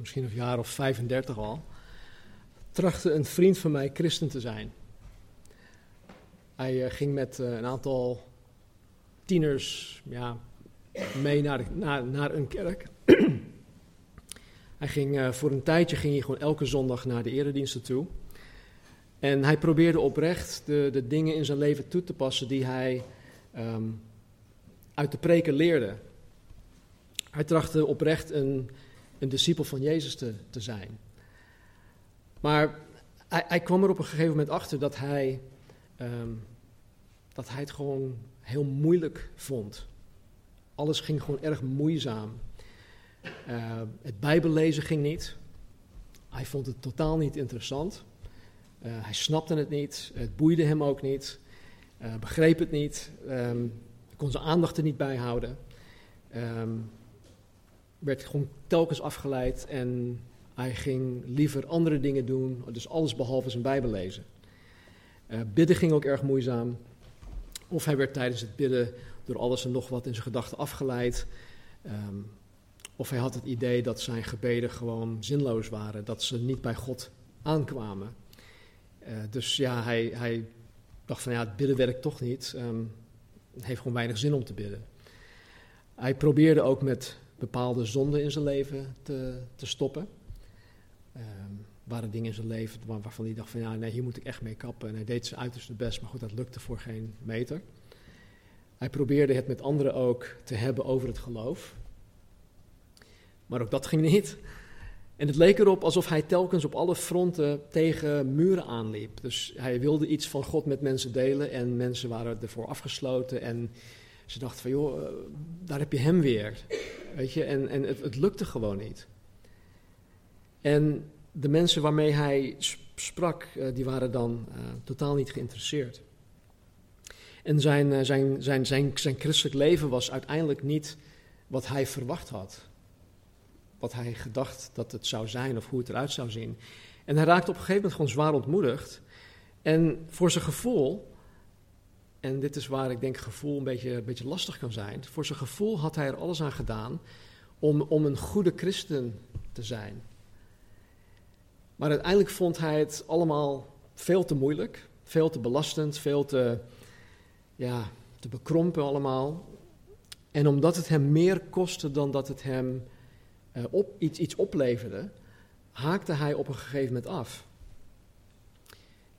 misschien een jaar of 35 al, trachtte een vriend van mij christen te zijn. Hij eh, ging met eh, een aantal tieners ja, mee naar, naar, naar een kerk. hij ging, uh, voor een tijdje ging hij gewoon elke zondag naar de erediensten toe. En hij probeerde oprecht de, de dingen in zijn leven toe te passen die hij um, uit de preken leerde. Hij trachtte oprecht een, een discipel van Jezus te, te zijn. Maar hij, kwam er op een gegeven moment achter dat hij, um, dat hij het gewoon heel moeilijk vond. Alles ging gewoon erg moeizaam. Uh, het Bijbellezen ging niet. Hij vond het totaal niet interessant. Uh, hij snapte het niet. Het boeide hem ook niet. Uh, begreep het niet. Um, kon zijn aandacht er niet bij houden. Um, werd gewoon telkens afgeleid en hij ging liever andere dingen doen, dus alles behalve zijn Bijbel lezen. Uh, bidden ging ook erg moeizaam. Of hij werd tijdens het bidden door alles en nog wat in zijn gedachten afgeleid. Um, of hij had het idee dat zijn gebeden gewoon zinloos waren, dat ze niet bij God aankwamen. Uh, dus ja, hij, hij, dacht van ja, het bidden werkt toch niet. Um, het heeft gewoon weinig zin om te bidden. Hij probeerde ook met bepaalde zonden in zijn leven te, te stoppen. Um, waren dingen in zijn leven waarvan hij dacht van ja, nee, hier moet ik echt mee kappen. En hij deed zijn uiterste best, maar goed, dat lukte voor geen meter. Hij probeerde het met anderen ook te hebben over het geloof. Maar ook dat ging niet. En het leek erop alsof hij telkens op alle fronten tegen muren aanliep. Dus hij wilde iets van God met mensen delen en mensen waren ervoor afgesloten. En ze dachten van joh, daar heb je hem weer. Weet je, en, en het, het lukte gewoon niet. En de mensen waarmee hij sprak, uh, die waren dan uh, totaal niet geïnteresseerd. En zijn, zijn, zijn, zijn, zijn christelijk leven was uiteindelijk niet wat hij verwacht had. Wat hij gedacht dat het zou zijn of hoe het eruit zou zien. En hij raakte op een gegeven moment gewoon zwaar ontmoedigd. En voor zijn gevoel, en dit is waar ik denk gevoel een beetje, een beetje lastig kan zijn. Voor zijn gevoel had hij er alles aan gedaan om, om een goede christen te zijn. Maar uiteindelijk vond hij het allemaal veel te moeilijk, veel te belastend, veel te, ja, te bekrompen allemaal. En omdat het hem meer kostte dan dat het hem uh, op, iets, iets opleverde, haakte hij op een gegeven moment af.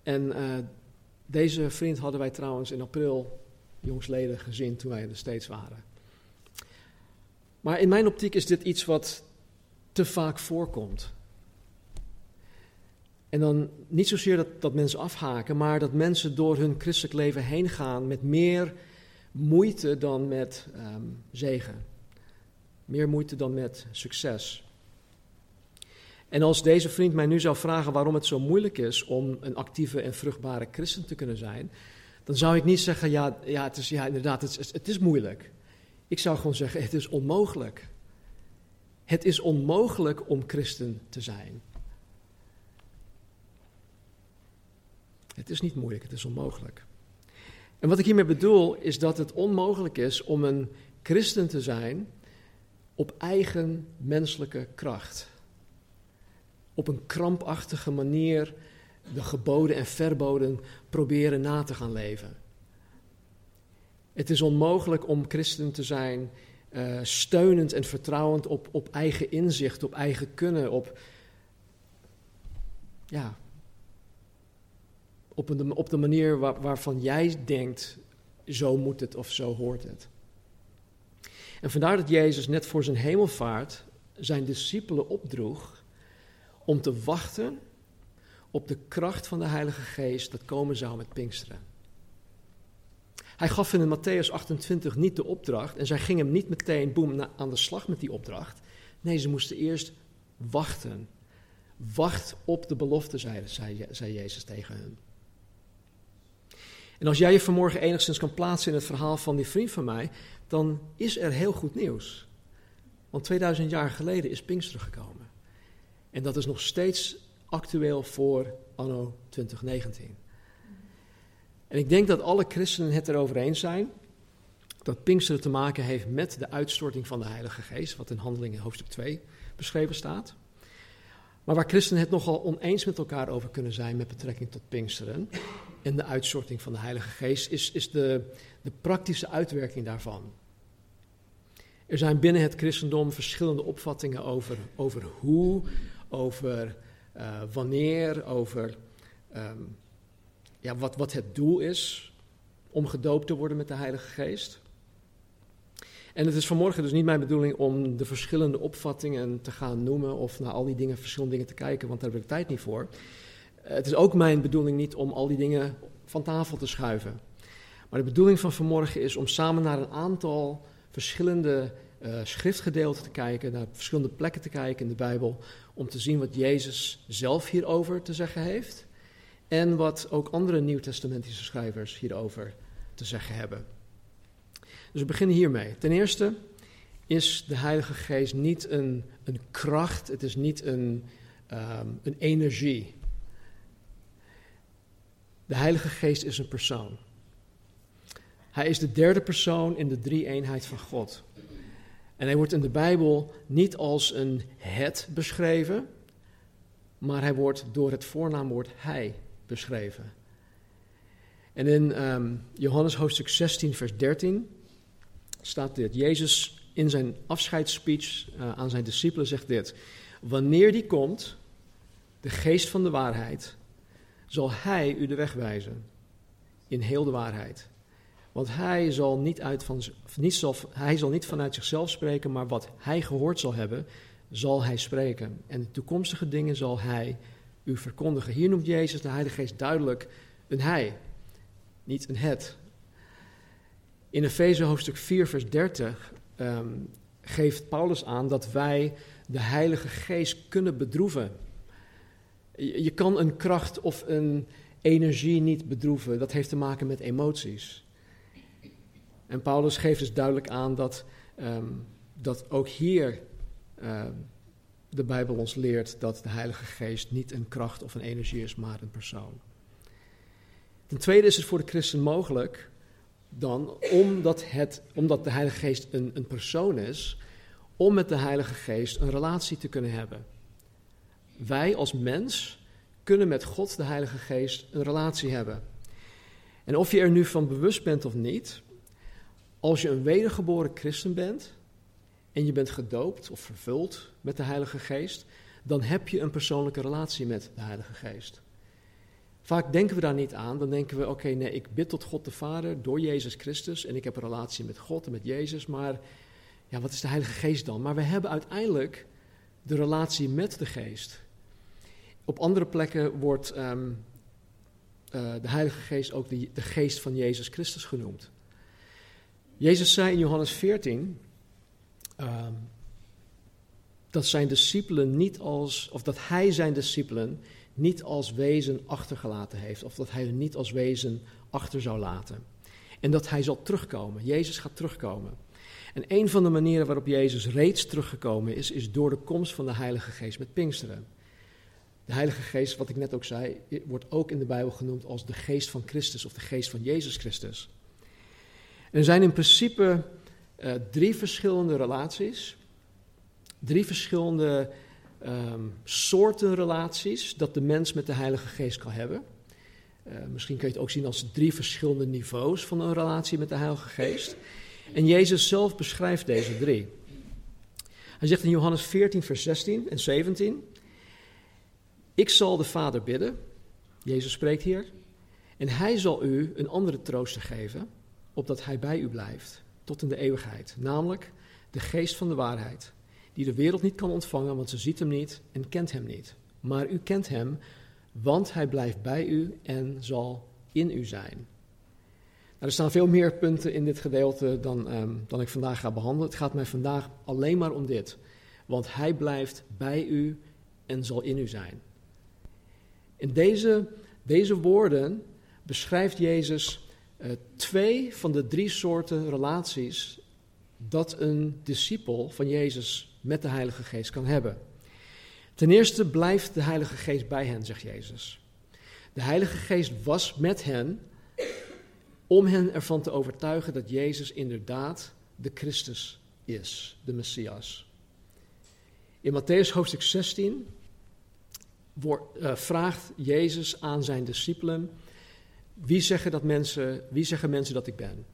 En uh, deze vriend hadden wij trouwens in april jongsleden gezien toen wij de States waren. Maar in mijn optiek is dit iets wat te vaak voorkomt. En dan niet zozeer dat, dat mensen afhaken, maar dat mensen door hun christelijk leven heen gaan met meer moeite dan met um, zegen. Meer moeite dan met succes. En als deze vriend mij nu zou vragen waarom het zo moeilijk is om een actieve en vruchtbare christen te kunnen zijn, dan zou ik niet zeggen, ja, ja, het is, ja inderdaad, het het is moeilijk. Ik zou gewoon zeggen, het is onmogelijk. Het is onmogelijk om christen te zijn. Het is niet moeilijk, het is onmogelijk. En wat ik hiermee bedoel is dat het onmogelijk is om een christen te zijn op eigen menselijke kracht. Op een krampachtige manier de geboden en verboden proberen na te gaan leven. Het is onmogelijk om christen te zijn uh, steunend en vertrouwend op, op eigen inzicht, op eigen kunnen, op, ja, op, op de manier waar, waarvan jij denkt, zo moet het of zo hoort het. En vandaar dat Jezus net voor zijn hemelvaart zijn discipelen opdroeg om te wachten op de kracht van de Heilige Geest dat komen zou met Pinksteren. Hij gaf in Matthäus 28 niet de opdracht en zij gingen niet meteen boem aan de slag met die opdracht. Nee, ze moesten eerst wachten. Wacht op de belofte, zei, zei, zei Jezus tegen hen. En als jij je vanmorgen enigszins kan plaatsen in het verhaal van die vriend van mij, dan is er heel goed nieuws. Want 2000 jaar geleden is Pinksteren gekomen. En dat is nog steeds actueel voor anno 2019. En ik denk dat alle christenen het erover eens zijn dat Pinksteren te maken heeft met de uitstorting van de Heilige Geest, wat in Handelingen hoofdstuk 2 beschreven staat. Maar waar christenen het nogal oneens met elkaar over kunnen zijn met betrekking tot Pinksteren en de uitstorting van de Heilige Geest, is, is de, de praktische uitwerking daarvan. Er zijn binnen het christendom verschillende opvattingen over, over hoe, over uh, wanneer, over um, ja, wat, wat het doel is om gedoopt te worden met de Heilige Geest. En het is vanmorgen dus niet mijn bedoeling om de verschillende opvattingen te gaan noemen of naar al die dingen, verschillende dingen te kijken, want daar heb ik tijd niet voor. Het is ook mijn bedoeling niet om al die dingen van tafel te schuiven. Maar de bedoeling van vanmorgen is om samen naar een aantal verschillende uh, schriftgedeelten te kijken, naar verschillende plekken te kijken in de Bijbel, om te zien wat Jezus zelf hierover te zeggen heeft en wat ook andere nieuwtestamentische schrijvers hierover te zeggen hebben. Dus we beginnen hiermee. Ten eerste is de Heilige Geest niet een, een kracht, het is niet een, um, een energie. De Heilige Geest is een persoon. Hij is de derde persoon in de drie-eenheid van God. En hij wordt in de Bijbel niet als een het beschreven, maar hij wordt door het voornaamwoord hij beschreven. En in um, Johannes hoofdstuk 16, vers 13 staat dit. Jezus in zijn afscheidsspeech uh, aan zijn discipelen zegt dit. Wanneer die komt, de geest van de waarheid, zal hij u de weg wijzen. In heel de waarheid. Want hij zal niet, uit van, hij zal niet vanuit zichzelf spreken, maar wat hij gehoord zal hebben, zal hij spreken. En toekomstige dingen zal hij u verkondigen. Hier noemt Jezus de Heilige Geest duidelijk een hij, niet een het. In Efeze hoofdstuk 4, vers 30 um, geeft Paulus aan dat wij de Heilige Geest kunnen bedroeven. Je, je kan een kracht of een energie niet bedroeven. Dat heeft te maken met emoties. En Paulus geeft dus duidelijk aan dat, um, dat ook hier uh, de Bijbel ons leert dat de Heilige Geest niet een kracht of een energie is, maar een persoon. Ten tweede is het voor de christen mogelijk dan, omdat, het, omdat de Heilige Geest een, een persoon is, om met de Heilige Geest een relatie te kunnen hebben. Wij als mens kunnen met God, de Heilige Geest, een relatie hebben. En of je er nu van bewust bent of niet, als je een wedergeboren christen bent en je bent gedoopt of vervuld met de Heilige Geest, dan heb je een persoonlijke relatie met de Heilige Geest. Vaak denken we daar niet aan. Dan denken we: oké, nee, ik bid tot God de Vader door Jezus Christus en ik heb een relatie met God en met Jezus. Maar ja, wat is de Heilige Geest dan? Maar we hebben uiteindelijk de relatie met de Geest. Op andere plekken wordt um, uh, de Heilige Geest ook de, de Geest van Jezus Christus genoemd. Jezus zei in Johannes 14 um, dat zijn discipelen niet als, of dat hij zijn discipelen niet als wezen achtergelaten heeft, of dat hij er niet als wezen achter zou laten. En dat hij zal terugkomen. Jezus gaat terugkomen. En een van de manieren waarop Jezus reeds teruggekomen is, is door de komst van de Heilige Geest met Pinksteren. De Heilige Geest, wat ik net ook zei, wordt ook in de Bijbel genoemd als de Geest van Christus of de Geest van Jezus Christus. Er zijn in principe uh, drie verschillende relaties, drie verschillende um, soorten relaties dat de mens met de Heilige Geest kan hebben. Uh, misschien kun je het ook zien als drie verschillende niveaus van een relatie met de Heilige Geest. En Jezus zelf beschrijft deze drie. Hij zegt in Johannes 14, vers 16 en 17: Ik zal de Vader bidden, Jezus spreekt hier, en hij zal u een andere trooster geven, opdat hij bij u blijft tot in de eeuwigheid, namelijk de geest van de waarheid die de wereld niet kan ontvangen, want ze ziet hem niet en kent hem niet. Maar u kent hem, want hij blijft bij u en zal in u zijn. Nou, er staan veel meer punten in dit gedeelte dan, um, dan ik vandaag ga behandelen. Het gaat mij vandaag alleen maar om dit. want hij blijft bij u en zal in u zijn. In deze, deze woorden beschrijft Jezus uh, twee van de drie soorten relaties dat een discipel van Jezus met de Heilige Geest kan hebben. Ten eerste blijft de Heilige Geest bij hen, zegt Jezus. De Heilige Geest was met hen om hen ervan te overtuigen dat Jezus inderdaad de Christus is, de Messias. In Matthäus hoofdstuk 16 wordt, uh, vraagt Jezus aan zijn discipelen: wie zeggen, dat mensen, wie zeggen mensen dat ik ben?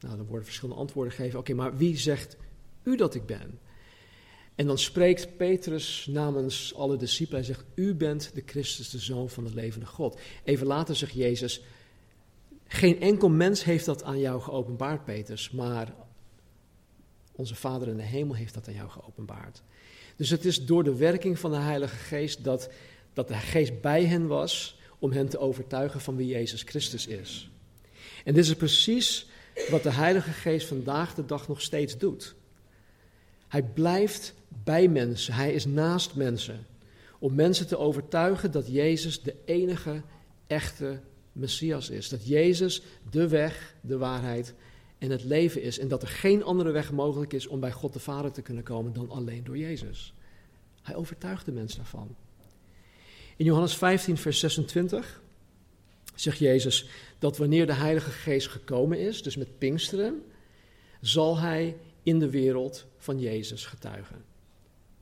Nou, dan worden verschillende antwoorden gegeven. Oké, maar wie zegt u dat ik ben? En dan spreekt Petrus namens alle discipelen. Hij zegt: U bent de Christus, de zoon van de levende God. Even later zegt Jezus: Geen enkel mens heeft dat aan jou geopenbaard, Petrus, maar onze Vader in de hemel heeft dat aan jou geopenbaard. Dus het is door de werking van de Heilige Geest dat, dat de Geest bij hen was om hen te overtuigen van wie Jezus Christus is. En dit is precies wat de Heilige Geest vandaag de dag nog steeds doet. Hij blijft bij mensen, hij is naast mensen, om mensen te overtuigen dat Jezus de enige echte Messias is. Dat Jezus de weg, de waarheid en het leven is. En dat er geen andere weg mogelijk is om bij God de Vader te kunnen komen dan alleen door Jezus. Hij overtuigt de mensen daarvan. In Johannes 15, vers 26 zegt Jezus dat wanneer de Heilige Geest gekomen is, dus met Pinksteren, zal hij in de wereld van Jezus getuigen.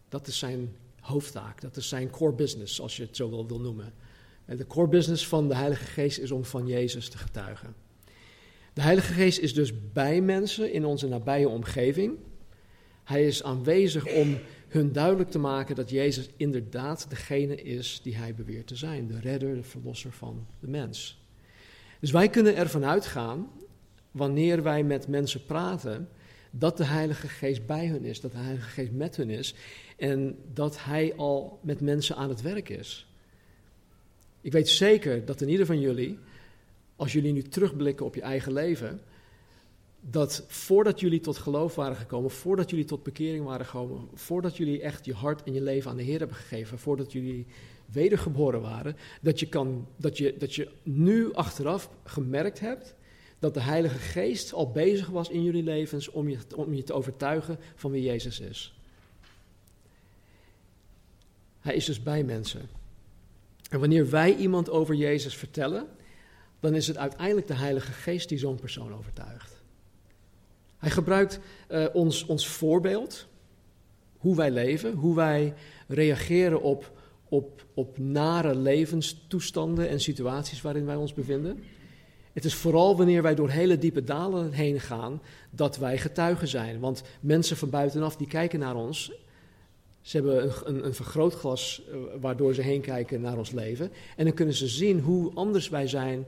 Dat is zijn hoofdtaak, dat is zijn core business, als je het zo wil, wil noemen. En de core business van de Heilige Geest is om van Jezus te getuigen. De Heilige Geest is dus bij mensen in onze nabije omgeving. Hij is aanwezig om hun duidelijk te maken dat Jezus inderdaad degene is die hij beweert te zijn, de redder, de verlosser van de mens. Dus wij kunnen ervan uitgaan, wanneer wij met mensen praten, dat de Heilige Geest bij hun is, dat de Heilige Geest met hun is en dat Hij al met mensen aan het werk is. Ik weet zeker dat in ieder van jullie, als jullie nu terugblikken op je eigen leven, dat voordat jullie tot geloof waren gekomen, voordat jullie tot bekering waren gekomen, voordat jullie echt je hart en je leven aan de Heer hebben gegeven, voordat jullie wedergeboren waren, dat je, kan, dat je, dat je nu achteraf gemerkt hebt dat de Heilige Geest al bezig was in jullie levens om je, om je te overtuigen van wie Jezus is. Hij is dus bij mensen. En wanneer wij iemand over Jezus vertellen, dan is het uiteindelijk de Heilige Geest die zo'n persoon overtuigt. Hij gebruikt uh, ons, ons voorbeeld, hoe wij leven, hoe wij reageren op, op, op nare levenstoestanden en situaties waarin wij ons bevinden. Het is vooral wanneer wij door hele diepe dalen heen gaan dat wij getuigen zijn. Want mensen van buitenaf die kijken naar ons. Ze hebben een, een, een vergrootglas eh, waardoor ze heen kijken naar ons leven. En dan kunnen ze zien hoe anders wij zijn,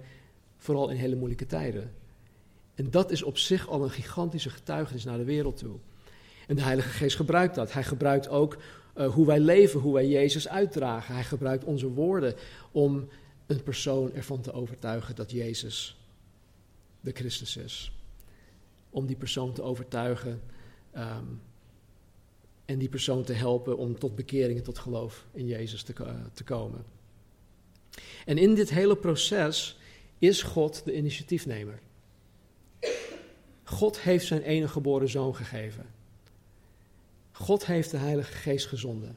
vooral in hele moeilijke tijden. En dat is op zich al een gigantische getuigenis naar de wereld toe. En de Heilige Geest gebruikt dat. Hij gebruikt ook uh, hoe wij leven, hoe wij Jezus uitdragen. Hij gebruikt onze woorden om een persoon ervan te overtuigen dat Jezus de Christus is. Om die persoon te overtuigen um, en die persoon te helpen om tot bekering en tot geloof in Jezus te, uh, te komen. En in dit hele proces is God de initiatiefnemer. God heeft zijn enige geboren zoon gegeven. God heeft de Heilige Geest gezonden.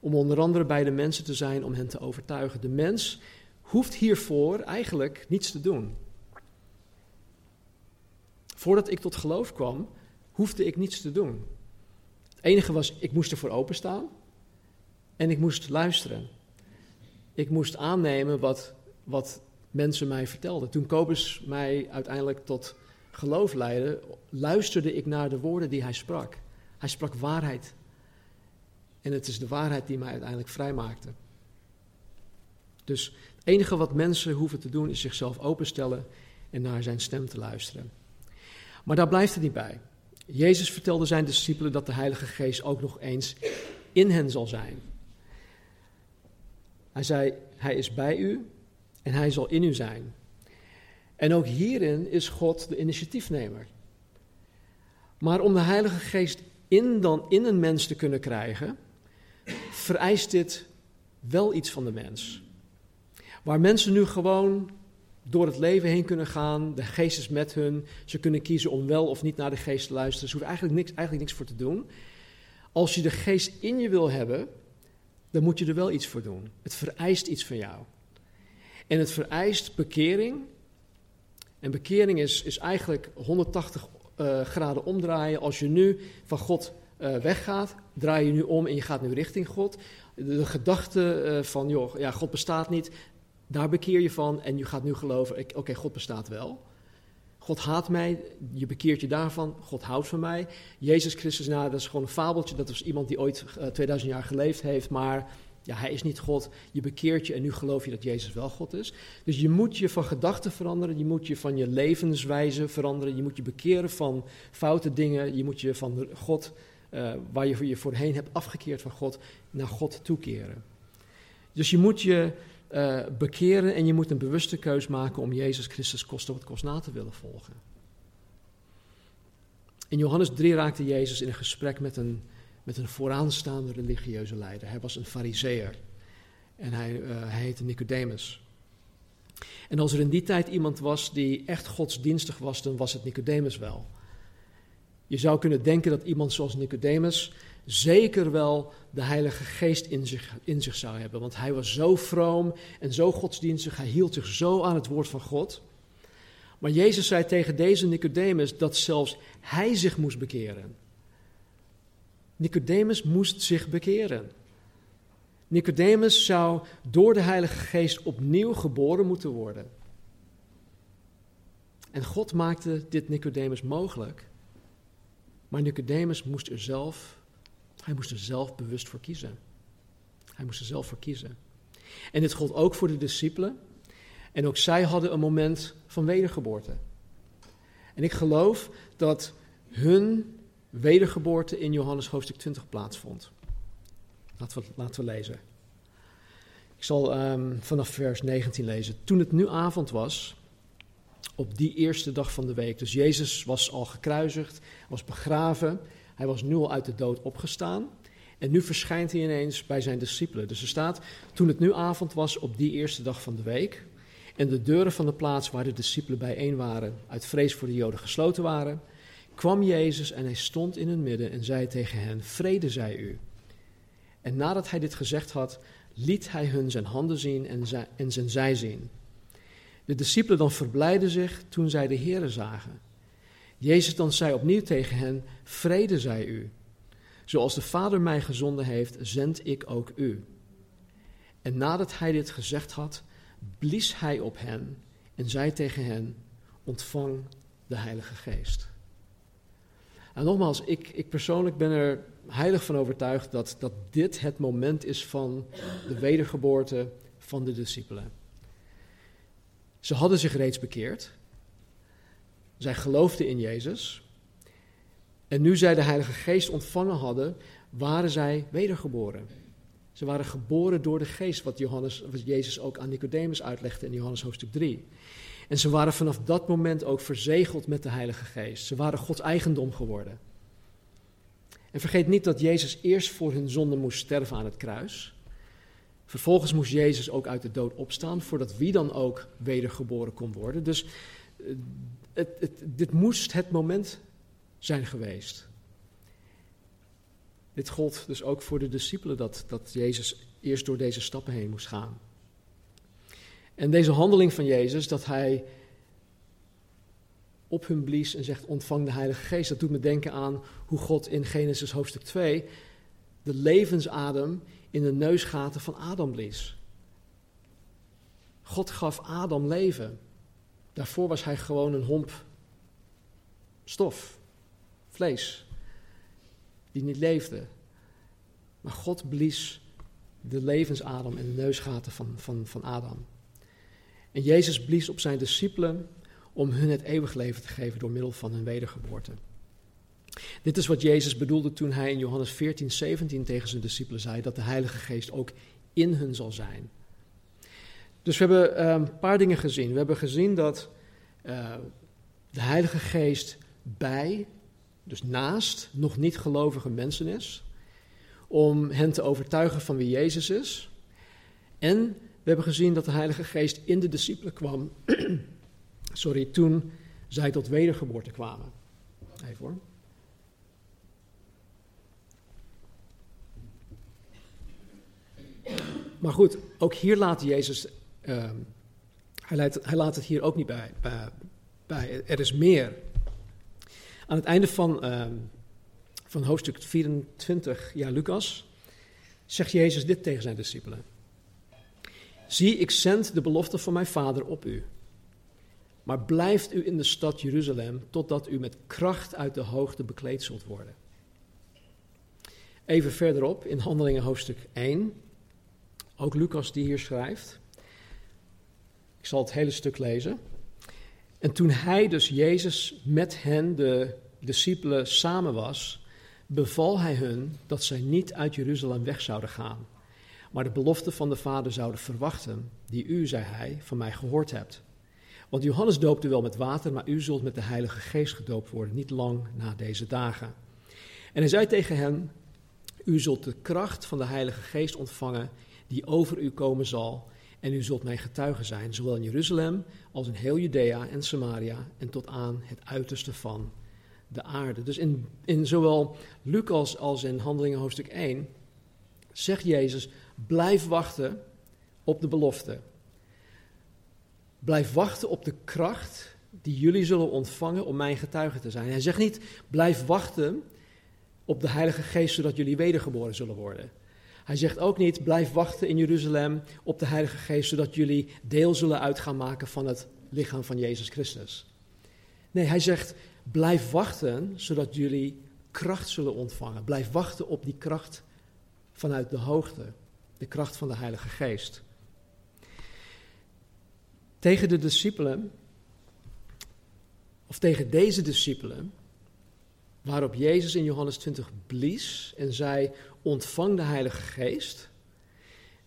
Om onder andere bij de mensen te zijn om hen te overtuigen. De mens hoeft hiervoor eigenlijk niets te doen. Voordat ik tot geloof kwam, hoefde ik niets te doen. Het enige was, ik moest ervoor openstaan en ik moest luisteren. Ik moest aannemen wat, wat mensen mij vertelden. Toen Kobus mij uiteindelijk tot geloof leidde, luisterde ik naar de woorden die hij sprak. Hij sprak waarheid. En het is de waarheid die mij uiteindelijk vrijmaakte. Dus het enige wat mensen hoeven te doen is zichzelf openstellen en naar zijn stem te luisteren. Maar daar blijft het niet bij. Jezus vertelde zijn discipelen dat de Heilige Geest ook nog eens in hen zal zijn. Hij zei: Hij is bij u en hij zal in u zijn. En ook hierin is God de initiatiefnemer. Maar om de Heilige Geest in, dan, in een mens te kunnen krijgen, vereist dit wel iets van de mens. Waar mensen nu gewoon door het leven heen kunnen gaan, de geest is met hun, ze kunnen kiezen om wel of niet naar de geest te luisteren, ze hoeven eigenlijk niks, eigenlijk niks voor te doen. Als je de geest in je wil hebben, dan moet je er wel iets voor doen. Het vereist iets van jou. En het vereist bekering. En bekering is, is eigenlijk 180 uh, eh, graden omdraaien. Als je nu van God uh, weggaat, draai je nu om en je gaat nu richting God. De, gedachte uh, van, joh, ja, God bestaat niet, daar bekeer je van en je gaat nu geloven, oké, God bestaat wel. God haat mij, je bekeert je daarvan, God houdt van mij. Jezus Christus, nou, dat is gewoon een fabeltje, dat was iemand die ooit uh, 2000 jaar geleefd heeft, maar ja, hij is niet God. Je bekeert je en nu geloof je dat Jezus wel God is. Dus je moet je van gedachten veranderen, je moet je van je levenswijze veranderen, je moet je bekeren van foute dingen, je moet je van God, uh, waar je je voorheen hebt afgekeerd van God, naar God toekeren. Dus je moet je uh, bekeren en je moet een bewuste keus maken om Jezus Christus kost wat kost na te willen volgen. In Johannes 3 raakte Jezus in een gesprek met een met een vooraanstaande religieuze leider. Hij was een fariseer en hij, uh, heette Nicodemus. En als er in die tijd iemand was die echt godsdienstig was, dan was het Nicodemus wel. Je zou kunnen denken dat iemand zoals Nicodemus zeker wel de Heilige Geest in zich, in zich zou hebben. Want hij was zo vroom en zo godsdienstig, hij hield zich zo aan het woord van God. Maar Jezus zei tegen deze Nicodemus dat zelfs hij zich moest bekeren. Nicodemus moest zich bekeren. Nicodemus zou door de Heilige Geest opnieuw geboren moeten worden. En God maakte dit Nicodemus mogelijk. Maar Nicodemus moest er zelf, hij moest er zelf bewust voor kiezen. Hij moest er zelf voor kiezen. En dit gold ook voor de discipelen. En ook zij hadden een moment van wedergeboorte. En ik geloof dat hun wedergeboorte in Johannes hoofdstuk 20 plaatsvond. Laten we, laten we lezen. Ik zal um, vanaf vers 19 lezen. Toen het nu avond was, op die eerste dag van de week, dus Jezus was al gekruisigd, was begraven, hij was nu al uit de dood opgestaan. En nu verschijnt hij ineens bij zijn discipelen. Dus er staat, toen het nu avond was op die eerste dag van de week, en de deuren van de plaats waar de discipelen bijeen waren, uit vrees voor de Joden gesloten waren, kwam Jezus en hij stond in hun midden en zei tegen hen: Vrede zij u. En nadat hij dit gezegd had, liet hij hun zijn handen zien en, zijn zij zien. De discipelen dan verblijden zich toen zij de Here zagen. Jezus dan zei opnieuw tegen hen: Vrede zij u. Zoals de Vader mij gezonden heeft, zend ik ook u. En nadat hij dit gezegd had, blies hij op hen en zei tegen hen: Ontvang de Heilige Geest. En nogmaals, ik, ik persoonlijk ben er heilig van overtuigd dat, dat dit het moment is van de wedergeboorte van de discipelen. Ze hadden zich reeds bekeerd. Zij geloofden in Jezus. En nu zij de Heilige Geest ontvangen hadden, waren zij wedergeboren. Ze waren geboren door de Geest, wat, Johannes, wat Jezus ook aan Nicodemus uitlegde in Johannes hoofdstuk 3. En ze waren vanaf dat moment ook verzegeld met de Heilige Geest. Ze waren Gods eigendom geworden. En vergeet niet dat Jezus eerst voor hun zonde moest sterven aan het kruis. Vervolgens moest Jezus ook uit de dood opstaan, voordat wie dan ook wedergeboren kon worden. Dus eh, het, het, dit moest het moment zijn geweest. Dit gold dus ook voor de discipelen, dat, dat Jezus eerst door deze stappen heen moest gaan. En deze handeling van Jezus, dat hij op hun blies en zegt: Ontvang de Heilige Geest. Dat doet me denken aan hoe God in Genesis hoofdstuk 2 de levensadem in de neusgaten van Adam blies. God gaf Adam leven. Daarvoor was hij gewoon een homp stof, vlees, die niet leefde. Maar God blies de levensadem in de neusgaten van, van, van Adam. En Jezus blies op zijn discipelen om hun het eeuwig leven te geven door middel van hun wedergeboorte. Dit is wat Jezus bedoelde toen hij in Johannes 14, 17 tegen zijn discipelen zei dat de Heilige Geest ook in hun zal zijn. Dus we hebben ehm, een paar dingen gezien. We hebben gezien dat uh, de Heilige Geest bij dus naast nog niet gelovige mensen is, om hen te overtuigen van wie Jezus is. En we hebben gezien dat de Heilige Geest in de discipelen kwam, sorry, toen zij tot wedergeboorte kwamen. Even hoor. Maar goed, ook hier laat Jezus, ehm, hij, laat, het hier ook niet bij, bij, Er is meer. Aan het einde van, uh, van hoofdstuk 24, ja, Lucas, zegt Jezus dit tegen zijn discipelen. Zie, ik zend de belofte van mijn vader op u. Maar blijft u in de stad Jeruzalem totdat u met kracht uit de hoogte bekleed zult worden. Even verderop in Handelingen hoofdstuk 1, ook Lucas die hier schrijft. Ik zal het hele stuk lezen. En toen hij, dus Jezus, met hen, de discipelen, samen was, beval hij hun dat zij niet uit Jeruzalem weg zouden gaan, maar de belofte van de Vader zouden verwachten, die u, zei hij, van mij gehoord hebt. Want Johannes doopte wel met water, maar u zult met de Heilige Geest gedoopt worden, niet lang na deze dagen. En hij zei tegen hen, u zult de kracht van de Heilige Geest ontvangen, die over u komen zal, en u zult mijn getuige zijn, zowel in Jeruzalem als in heel Judea en Samaria en tot aan het uiterste van de aarde. Dus in, in zowel Lucas als in Handelingen hoofdstuk 1 zegt Jezus, blijf wachten op de belofte. Blijf wachten op de kracht die jullie zullen ontvangen om mijn getuige te zijn. Hij zegt niet, blijf wachten op de Heilige Geest zodat jullie wedergeboren zullen worden. Hij zegt ook niet, blijf wachten in Jeruzalem op de Heilige Geest, zodat jullie deel zullen uitgaan maken van het lichaam van Jezus Christus. Nee, hij zegt, blijf wachten, zodat jullie kracht zullen ontvangen. Blijf wachten op die kracht vanuit de hoogte, de kracht van de Heilige Geest. Tegen de discipelen, of tegen deze discipelen, waarop Jezus in Johannes 20 blies en zei: Ontvang de Heilige Geest.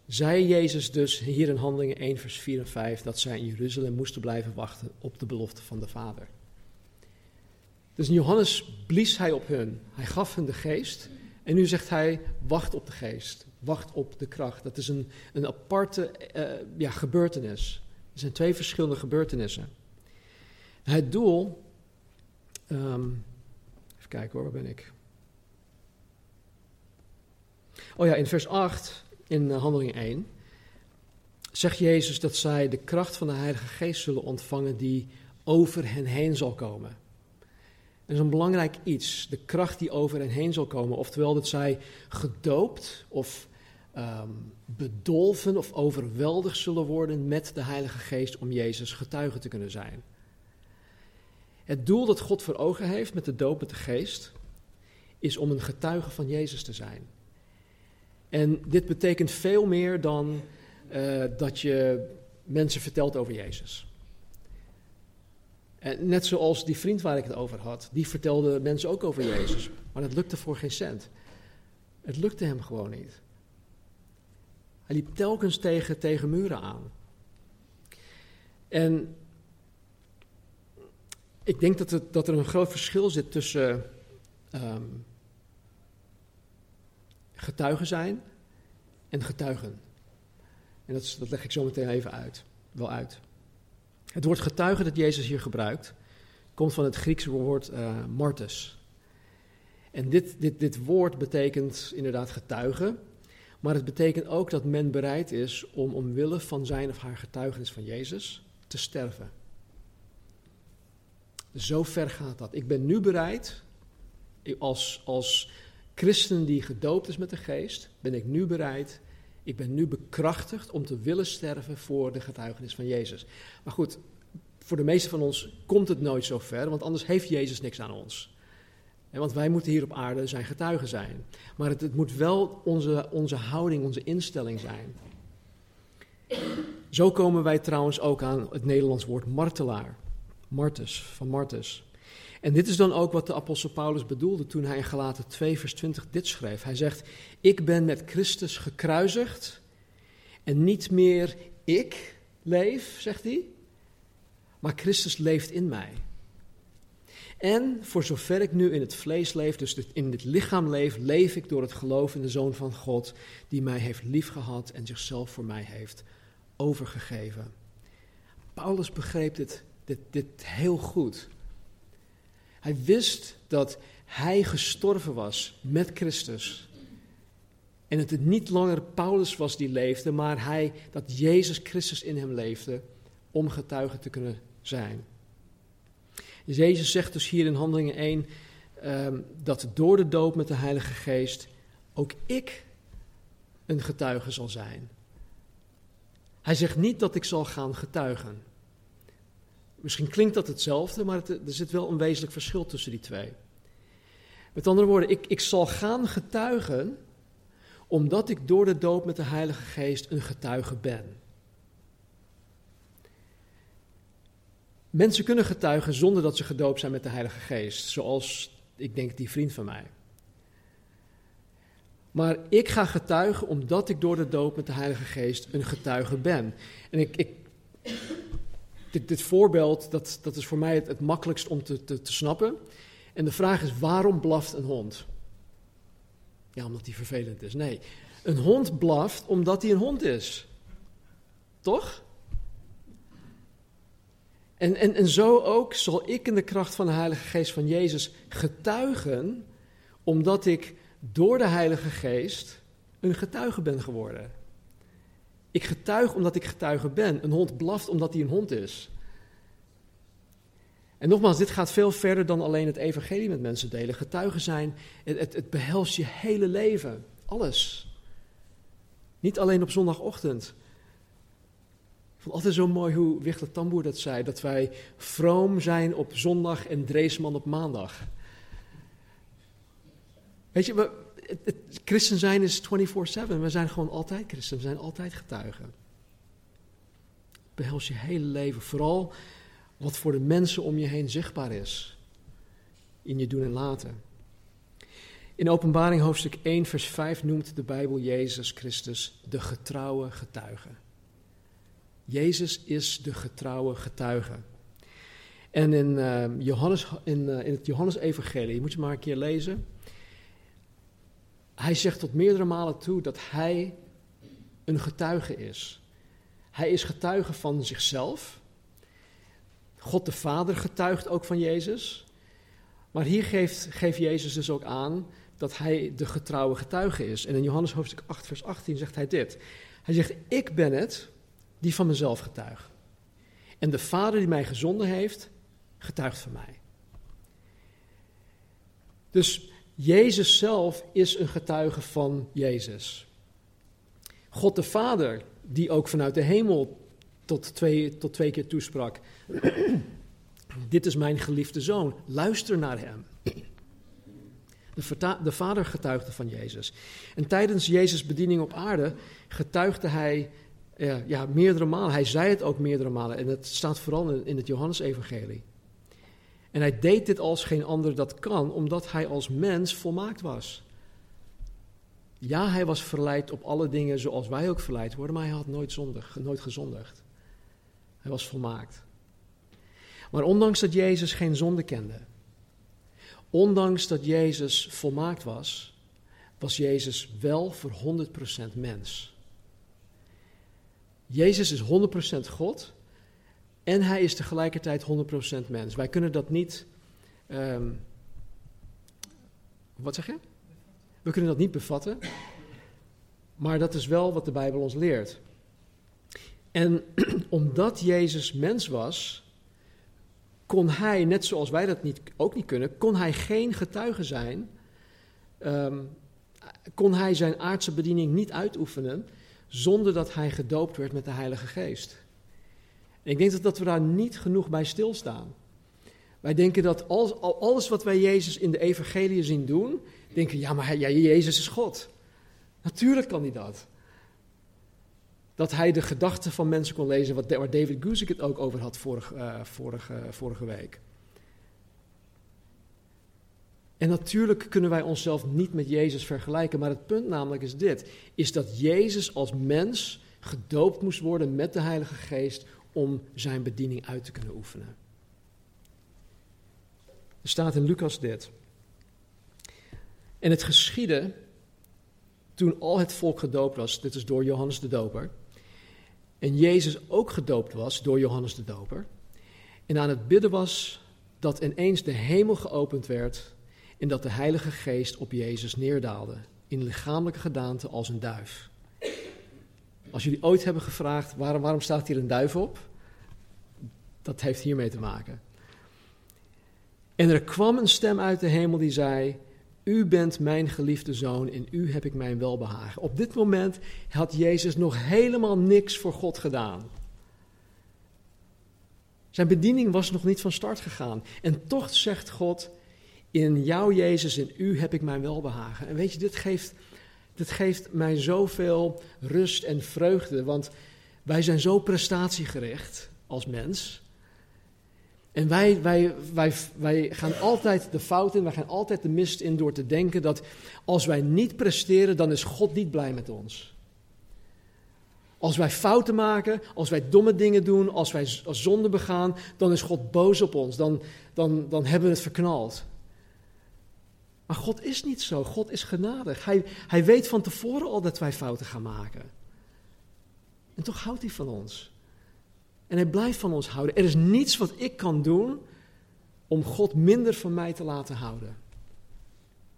Zei Jezus dus hier in Handelingen 1, vers 4 en 5 dat zij in Jeruzalem moesten blijven wachten op de belofte van de Vader. Dus in Johannes blies hij op hun. Hij gaf hen de geest. En nu zegt hij: wacht op de geest. Wacht op de kracht. Dat is een, een aparte uh, ja, gebeurtenis. Er zijn twee verschillende gebeurtenissen. Het doel. Um, even kijken hoor, waar ben ik? Oh ja, in vers 8 in eh, Handeling 1 zegt Jezus dat zij de kracht van de Heilige Geest zullen ontvangen die over hen heen zal komen. Dat is een belangrijk iets, de kracht die over hen heen zal komen. Oftewel dat zij gedoopt of um, bedolven of overweldigd zullen worden met de Heilige Geest om Jezus getuige te kunnen zijn. Het doel dat God voor ogen heeft met de doop met de Geest is om een getuige van Jezus te zijn. En dit betekent veel meer dan uh, dat je mensen vertelt over Jezus. En net zoals die vriend waar ik het over had, die vertelde mensen ook over Jezus. Maar dat lukte voor geen cent. Het lukte hem gewoon niet. Hij liep telkens tegen, tegen muren aan. En ik denk dat, dat er een groot verschil zit tussen um, getuigen zijn en getuigen. En dat, dat leg ik zo meteen even uit, wel uit. Het woord getuige dat Jezus hier gebruikt, komt van het Griekse woord uh, martus. En dit, dit, dit woord betekent inderdaad getuigen, maar het betekent ook dat men bereid is om omwille van zijn of haar getuigenis van Jezus te sterven. Zo ver gaat dat. Ik ben nu bereid, als, als christen die gedoopt is met de geest, ben ik nu bereid, ik ben nu bekrachtigd om te willen sterven voor de getuigenis van Jezus. Maar goed, voor de meeste van ons komt het nooit zo ver, want anders heeft Jezus niks aan ons. Want wij moeten hier op aarde zijn getuigen zijn. Maar het, het moet wel onze, onze houding, onze instelling zijn. Zo komen wij trouwens ook aan het Nederlands woord martelaar. Martus, van Martus. En dit is dan ook wat de apostel Paulus bedoelde toen hij in Galaten 2 vers 20 dit schreef. Hij zegt, ik ben met Christus gekruisigd en niet meer ik leef, zegt hij, maar Christus leeft in mij. En voor zover ik nu in het vlees leef, dus in het lichaam leef, leef ik door het geloof in de Zoon van God, die mij heeft liefgehad en zichzelf voor mij heeft overgegeven. Paulus begreep dit, dit, dit heel goed. Hij wist dat hij gestorven was met Christus. En dat het niet langer Paulus was die leefde, maar hij, dat Jezus Christus in hem leefde om getuige te kunnen zijn. Jezus zegt dus hier in Handelingen 1 ehm, dat door de doop met de Heilige Geest ook ik een getuige zal zijn. Hij zegt niet dat ik zal gaan getuigen. Misschien klinkt dat hetzelfde, maar er zit wel een wezenlijk verschil tussen die twee. Met andere woorden, ik, ik zal gaan getuigen omdat ik door de doop met de Heilige Geest een getuige ben. Mensen kunnen getuigen zonder dat ze gedoopt zijn met de Heilige Geest, zoals ik denk die vriend van mij. Maar ik ga getuigen omdat ik door de doop met de Heilige Geest een getuige ben. En ik, ik dit, dit, voorbeeld, dat, dat is voor mij het, het makkelijkst om te, te, te snappen. En de vraag is, waarom blaft een hond? Ja, omdat hij vervelend is. Nee, een hond blaft omdat hij een hond is. Toch? En, en, en zo ook zal ik in de kracht van de Heilige Geest van Jezus getuigen, omdat ik door de Heilige Geest een getuige ben geworden. Ik getuig omdat ik getuige ben. Een hond blaft omdat hij een hond is. En nogmaals, dit gaat veel verder dan alleen het evangelie met mensen delen. Getuigen zijn, het, het, behelst je hele leven. Alles. Niet alleen op zondagochtend. Ik vond altijd zo mooi hoe Wichter Tamboer dat zei. Dat wij vroom zijn op zondag en Dreesman op maandag. Weet je, christen zijn is 24-7. We zijn gewoon altijd christen. We zijn altijd getuigen. Het behelst je hele leven. Vooral wat voor de mensen om je heen zichtbaar is. In je doen en laten. In Openbaring hoofdstuk 1, vers 5 noemt de Bijbel Jezus Christus de getrouwe getuige. Jezus is de getrouwe getuige. En in, uh, Johannes, in, uh, in het Johannes-evangelie, moet je maar een keer lezen. Hij zegt tot meerdere malen toe dat hij een getuige is. Hij is getuige van zichzelf. God de Vader getuigt ook van Jezus. Maar hier geeft, geeft Jezus dus ook aan dat hij de getrouwe getuige is. En in Johannes hoofdstuk 8, vers 18 zegt hij dit. Hij zegt, ik ben het die van mezelf getuigt. En de Vader die mij gezonden heeft, getuigt van mij. Dus Jezus zelf is een getuige van Jezus. God de Vader, die ook vanuit de hemel tot twee, tot twee keer toesprak. Dit is mijn geliefde zoon, luister naar hem. De, de, Vader getuigde van Jezus. En tijdens Jezus' bediening op aarde getuigde hij ja, ja, meerdere malen. Hij zei het ook meerdere malen. En het staat vooral in het Johannesevangelie. En hij deed dit als geen ander dat kan, omdat hij als mens volmaakt was. Ja, hij was verleid op alle dingen zoals wij ook verleid worden, maar hij had nooit, zondig, nooit gezondigd. Hij was volmaakt. Maar ondanks dat Jezus geen zonde kende, ondanks dat Jezus volmaakt was, was Jezus wel voor 100% mens. Jezus is 100% God en hij is tegelijkertijd 100% mens. Wij kunnen dat niet. Um, wat zeg je? We kunnen dat niet bevatten. Maar dat is wel wat de Bijbel ons leert. En omdat Jezus mens was, kon hij, net zoals wij dat niet, ook niet kunnen, kon hij geen getuige zijn. Um, kon hij zijn aardse bediening niet uitoefenen zonder dat hij gedoopt werd met de Heilige Geest. Ik denk dat, dat we daar niet genoeg bij stilstaan. Wij denken dat alles, alles wat wij Jezus in de evangelie zien doen, denken, ja, maar ja, Jezus is God. Natuurlijk kan hij dat. Dat hij de gedachten van mensen kon lezen, wat, waar David Guzik het ook over had vorige, uh, vorige, vorige week. En natuurlijk kunnen wij onszelf niet met Jezus vergelijken, maar het punt namelijk is dit: is dat Jezus als mens gedoopt moest worden met de Heilige Geest om zijn bediening uit te kunnen oefenen. Er staat in Lucas dit. En het geschiedde toen al het volk gedoopt was, dit is door Johannes de Doper, en Jezus ook gedoopt was door Johannes de Doper, en aan het bidden was dat ineens de hemel geopend werd en dat de Heilige Geest op Jezus neerdaalde, in lichamelijke gedaante als een duif. Als jullie ooit hebben gevraagd waarom, waarom staat hier een duif op, dat heeft hiermee te maken. En er kwam een stem uit de hemel die zei: U bent mijn geliefde zoon, in u heb ik mijn welbehagen. Op dit moment had Jezus nog helemaal niks voor God gedaan. Zijn bediening was nog niet van start gegaan. En toch zegt God: In jou, Jezus, in u heb ik mijn welbehagen. En weet je, dit geeft, dit geeft mij zoveel rust en vreugde, want wij zijn zo prestatiegericht als mens. En wij, wij, wij, wij gaan altijd de fout in, wij gaan altijd de mist in door te denken dat als wij niet presteren, dan is God niet blij met ons. Als wij fouten maken, als wij domme dingen doen, als wij zonde begaan, dan is God boos op ons, dan, dan, dan hebben we het verknald. Maar God is niet zo, God is genadig. Hij, hij weet van tevoren al dat wij fouten gaan maken. En toch houdt hij van ons. En hij blijft van ons houden. Er is niets wat ik kan doen om God minder van mij te laten houden.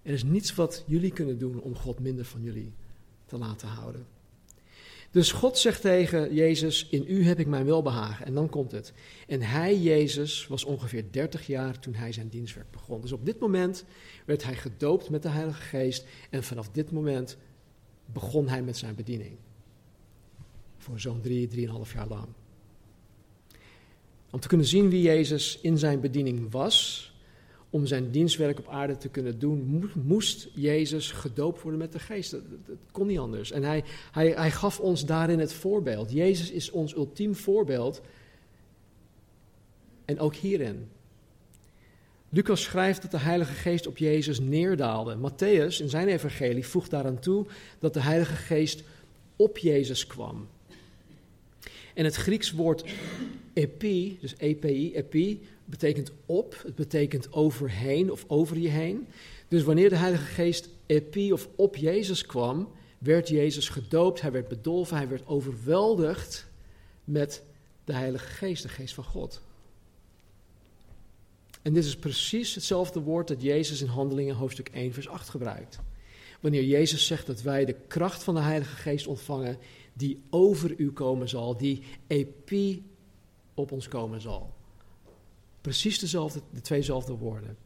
Er is niets wat jullie kunnen doen om God minder van jullie te laten houden. Dus God zegt tegen Jezus: In u heb ik mijn welbehagen. En dan komt het. En hij, Jezus, was ongeveer 30 jaar toen hij zijn dienstwerk begon. Dus op dit moment werd hij gedoopt met de Heilige Geest. En vanaf dit moment begon hij met zijn bediening. Voor zo'n drie, drieënhalf jaar lang. Om te kunnen zien wie Jezus in zijn bediening was, om zijn dienstwerk op aarde te kunnen doen, moest Jezus gedoopt worden met de geest. Dat, kon niet anders. En hij, hij, hij gaf ons daarin het voorbeeld. Jezus is ons ultiem voorbeeld. En ook hierin. Lucas schrijft dat de Heilige Geest op Jezus neerdaalde. Matthäus in zijn evangelie voegt daaraan toe dat de Heilige Geest op Jezus kwam. En het Grieks woord epi, dus epi, epi, betekent op, het betekent overheen of over je heen. Dus wanneer de Heilige Geest epi of op Jezus kwam, werd Jezus gedoopt, hij werd bedolven, hij werd overweldigd met de Heilige Geest, de Geest van God. En dit is precies hetzelfde woord dat Jezus in Handelingen hoofdstuk 1, vers 8 gebruikt. Wanneer Jezus zegt dat wij de kracht van de Heilige Geest ontvangen, die over u komen zal, die epi op ons komen zal. Precies dezelfde, de tweezelfde woorden.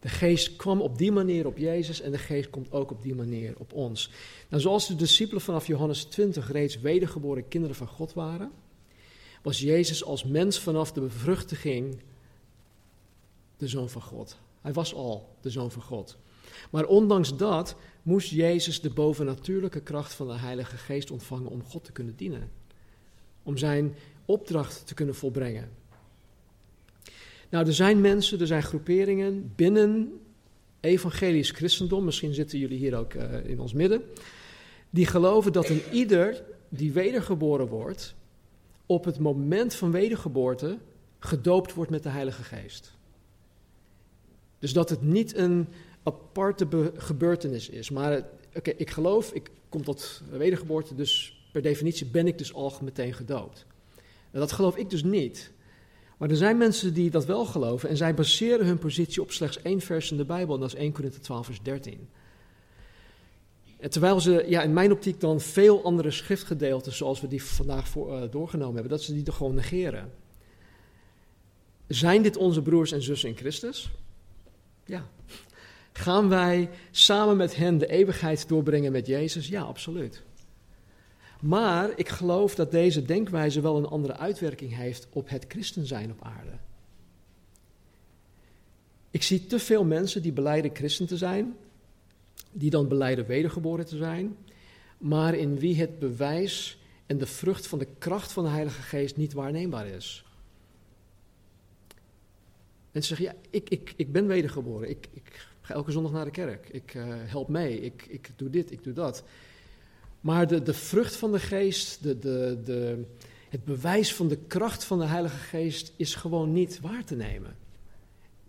De geest kwam op die manier op Jezus en de geest komt ook op die manier op ons. Nou, zoals de discipelen vanaf Johannes 20 reeds wedergeboren kinderen van God waren, was Jezus als mens vanaf de bevruchtiging de zoon van God. Hij was al de zoon van God. Maar ondanks dat moest Jezus de bovennatuurlijke kracht van de Heilige Geest ontvangen om God te kunnen dienen. Om zijn opdracht te kunnen volbrengen. Nou, er zijn mensen, er zijn groeperingen binnen evangelisch christendom, misschien zitten jullie hier ook uh, in ons midden, die geloven dat een ieder die wedergeboren wordt, op het moment van wedergeboorte gedoopt wordt met de Heilige Geest. Dus dat het niet een aparte gebeurtenis is, maar oké, ik geloof, ik kom tot wedergeboorte, dus per definitie ben ik dus al meteen gedoopt. Dat geloof ik dus niet. Maar er zijn mensen die dat wel geloven en zij baseren hun positie op slechts één vers in de Bijbel en dat is 1 Korinthe 12 vers 13. En terwijl ze ja, in mijn optiek dan veel andere schriftgedeelten zoals we die vandaag voor, uh, doorgenomen hebben, dat ze die gewoon negeren. Zijn dit onze broers en zussen in Christus? Ja. Gaan wij samen met hen de eeuwigheid doorbrengen met Jezus? Ja, absoluut. Maar ik geloof dat deze denkwijze wel een andere uitwerking heeft op het christen zijn op aarde. Ik zie te veel mensen die beleiden christen te zijn, die dan beleiden wedergeboren te zijn, maar in wie het bewijs en de vrucht van de kracht van de Heilige Geest niet waarneembaar is. Mensen zeggen, ja, ik, ik, ik ben wedergeboren, ik, ik ga elke zondag naar de kerk, ik uh, help mee, ik, ik doe dit, ik doe dat. Maar de, de vrucht van de geest, de, de, de, het bewijs van de kracht van de Heilige Geest is gewoon niet waar te nemen.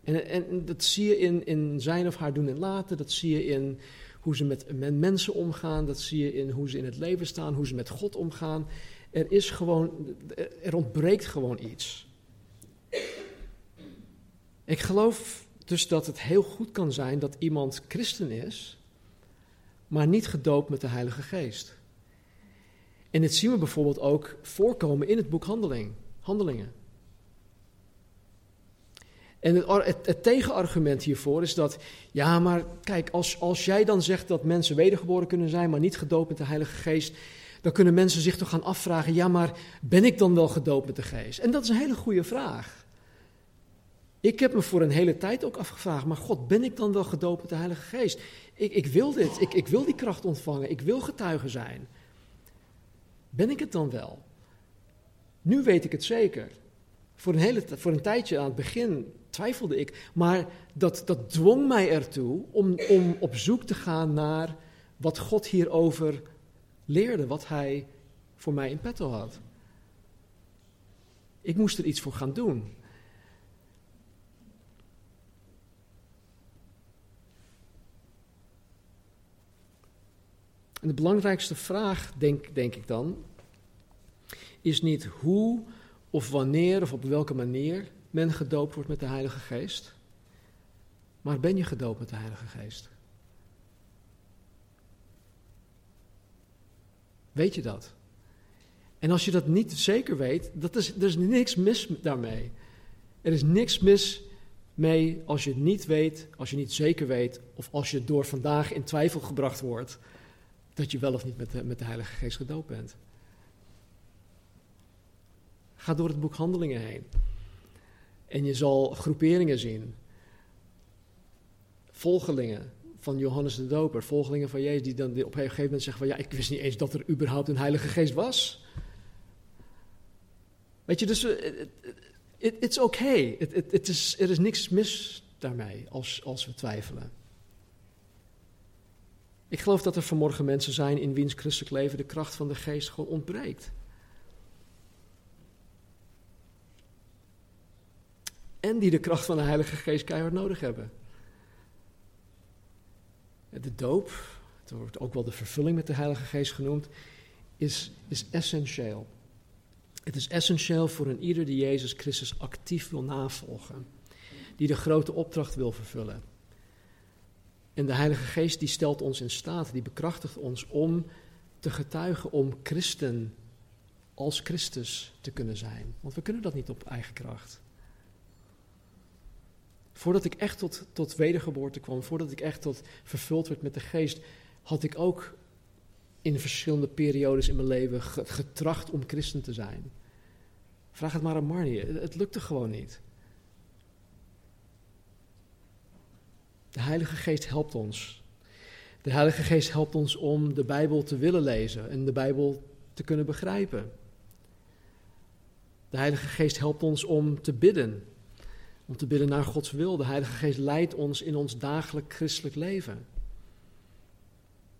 En, en dat zie je in, in zijn of haar doen en laten, dat zie je in hoe ze met, met mensen omgaan, dat zie je in hoe ze in het leven staan, hoe ze met God omgaan. Er is gewoon, er ontbreekt gewoon iets. Ik geloof dus dat het heel goed kan zijn dat iemand christen is, maar niet gedoopt met de Heilige Geest. En dit zien we bijvoorbeeld ook voorkomen in het boek Handeling, Handelingen. En het, het, tegenargument hiervoor is dat, ja, maar kijk, als, als jij dan zegt dat mensen wedergeboren kunnen zijn, maar niet gedoopt met de Heilige Geest, dan kunnen mensen zich toch gaan afvragen, ja, maar ben ik dan wel gedoopt met de Geest? En dat is een hele goede vraag. Ik heb me voor een hele tijd ook afgevraagd, maar God, ben ik dan wel gedoopt met de Heilige Geest? Ik, ik wil dit, ik, ik wil die kracht ontvangen, ik wil getuige zijn. Ben ik het dan wel? Nu weet ik het zeker. Voor een, hele, voor een tijdje aan het begin twijfelde ik, maar dat, dat dwong mij ertoe om, om op zoek te gaan naar wat God hierover leerde, wat Hij voor mij in petto had. Ik moest er iets voor gaan doen. En de belangrijkste vraag, denk, denk ik dan, is niet hoe of wanneer of op welke manier men gedoopt wordt met de Heilige Geest. Maar ben je gedoopt met de Heilige Geest? Weet je dat? En als je dat niet zeker weet, dat is, er is niks mis daarmee. Er is niks mis mee als je het niet weet, als je niet zeker weet, of als je door vandaag in twijfel gebracht wordt dat je wel of niet met de, met de Heilige Geest gedoopt bent. Ga door het boek Handelingen heen. En je zal groeperingen zien. Volgelingen van Johannes de Doper, volgelingen van Jezus, die dan op een gegeven moment zeggen van ja, ik wist niet eens dat er überhaupt een Heilige Geest was. Weet je, dus uh, it, it's okay. is, er is niks mis daarmee als, als we twijfelen. Ik geloof dat er vanmorgen mensen zijn in wiens christelijk leven de kracht van de geest gewoon ontbreekt. En die de kracht van de Heilige Geest keihard nodig hebben. De doop, het wordt ook wel de vervulling met de Heilige Geest genoemd, is, is essentieel. Het is essentieel voor een ieder die Jezus Christus actief wil navolgen. Die de grote opdracht wil vervullen. En de Heilige Geest die stelt ons in staat, die bekrachtigt ons om te getuigen, om christen als Christus te kunnen zijn. Want we kunnen dat niet op eigen kracht. Voordat ik echt tot, tot wedergeboorte kwam, voordat ik echt tot vervuld werd met de geest, had ik ook in verschillende periodes in mijn leven getracht om christen te zijn. Vraag het maar aan Marnie, het lukte gewoon niet. De Heilige Geest helpt ons. De Heilige Geest helpt ons om de Bijbel te willen lezen en de Bijbel te kunnen begrijpen. De Heilige Geest helpt ons om te bidden, om te bidden naar Gods wil. De Heilige Geest leidt ons in ons dagelijk christelijk leven.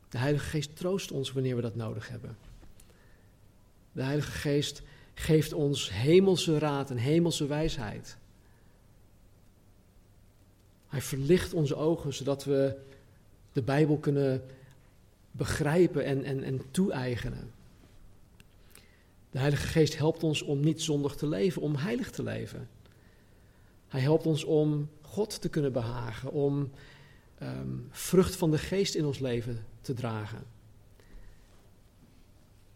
De Heilige Geest troost ons wanneer we dat nodig hebben. De Heilige Geest geeft ons hemelse raad en hemelse wijsheid. Hij verlicht onze ogen zodat we de Bijbel kunnen begrijpen en, en, en toe-eigenen. De Heilige Geest helpt ons om niet zondig te leven, om heilig te leven. Hij helpt ons om God te kunnen behagen, om ehm, vrucht van de Geest in ons leven te dragen.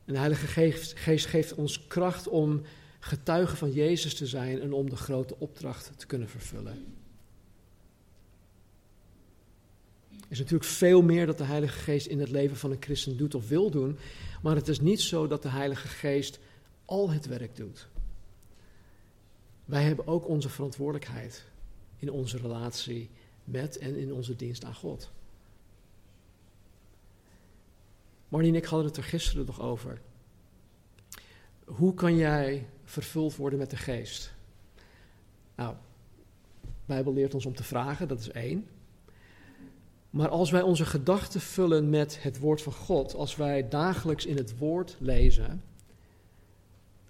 En de Heilige Geest, Geest geeft ons kracht om getuigen van Jezus te zijn en om de grote opdracht te kunnen vervullen. Er is natuurlijk veel meer dat de Heilige Geest in het leven van een christen doet of wil doen, maar het is niet zo dat de Heilige Geest al het werk doet. Wij hebben ook onze verantwoordelijkheid in onze relatie met en in onze dienst aan God. Marnie en ik hadden het er gisteren nog over. Hoe kan jij vervuld worden met de geest? Nou, de Bijbel leert ons om te vragen, dat is één. Maar als wij onze gedachten vullen met het woord van God, als wij dagelijks in het woord lezen,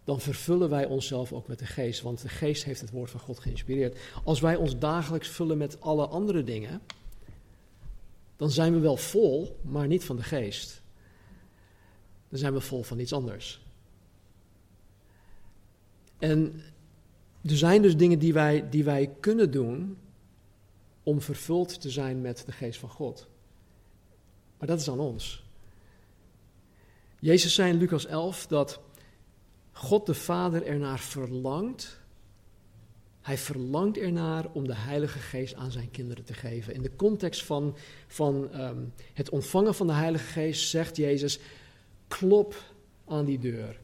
dan vervullen wij onszelf ook met de geest. Want de geest heeft het woord van God geïnspireerd. Als wij ons dagelijks vullen met alle andere dingen, dan zijn we wel vol, maar niet van de geest. Dan zijn we vol van iets anders. En er zijn dus dingen die wij, die wij kunnen doen om vervuld te zijn met de geest van God. Maar dat is aan ons. Jezus zei in Lucas 11 dat God de Vader ernaar verlangt. Hij verlangt ernaar om de Heilige Geest aan zijn kinderen te geven. In de context van, van ehm, het ontvangen van de Heilige Geest zegt Jezus: klop aan die deur.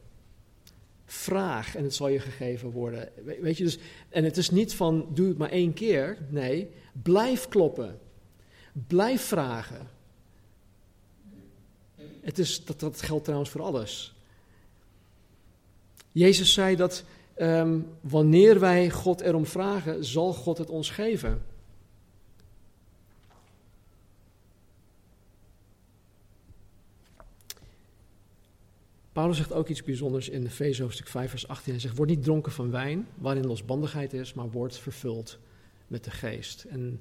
Vraag en het zal je gegeven worden. Weet je dus, en het is niet van doe het maar één keer. Nee, blijf kloppen. Blijf vragen. Het is, dat, dat geldt trouwens voor alles. Jezus zei dat ehm, wanneer wij God erom vragen, zal God het ons geven. Paulus zegt ook iets bijzonders in Efeze hoofdstuk 5 vers 18. Hij zegt, word niet dronken van wijn, waarin losbandigheid is, maar word vervuld met de geest. En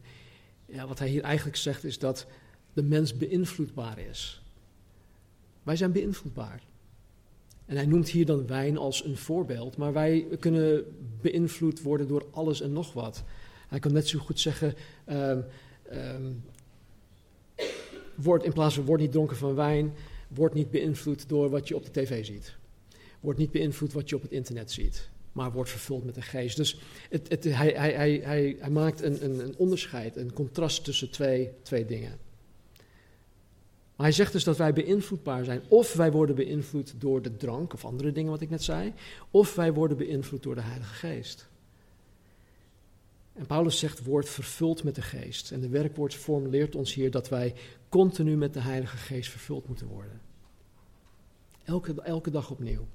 ja, wat hij hier eigenlijk zegt is dat de mens beïnvloedbaar is. Wij zijn beïnvloedbaar. En hij noemt hier dan wijn als een voorbeeld, maar wij kunnen beïnvloed worden door alles en nog wat. Hij kan net zo goed zeggen, um, um, word, in plaats van word niet dronken van wijn, word niet beïnvloed door wat je op de tv ziet. Word niet beïnvloed wat je op het internet ziet, maar word vervuld met de geest. Dus het, het, hij, hij, hij, hij, maakt een, een, een onderscheid, een contrast tussen twee, twee dingen. Maar hij zegt dus dat wij beïnvloedbaar zijn. Of wij worden beïnvloed door de drank of andere dingen wat ik net zei. Of wij worden beïnvloed door de Heilige Geest. En Paulus zegt, word vervuld met de geest. En de werkwoordsvorm leert ons hier dat wij continu met de Heilige Geest vervuld moeten worden. Elke, elke dag opnieuw.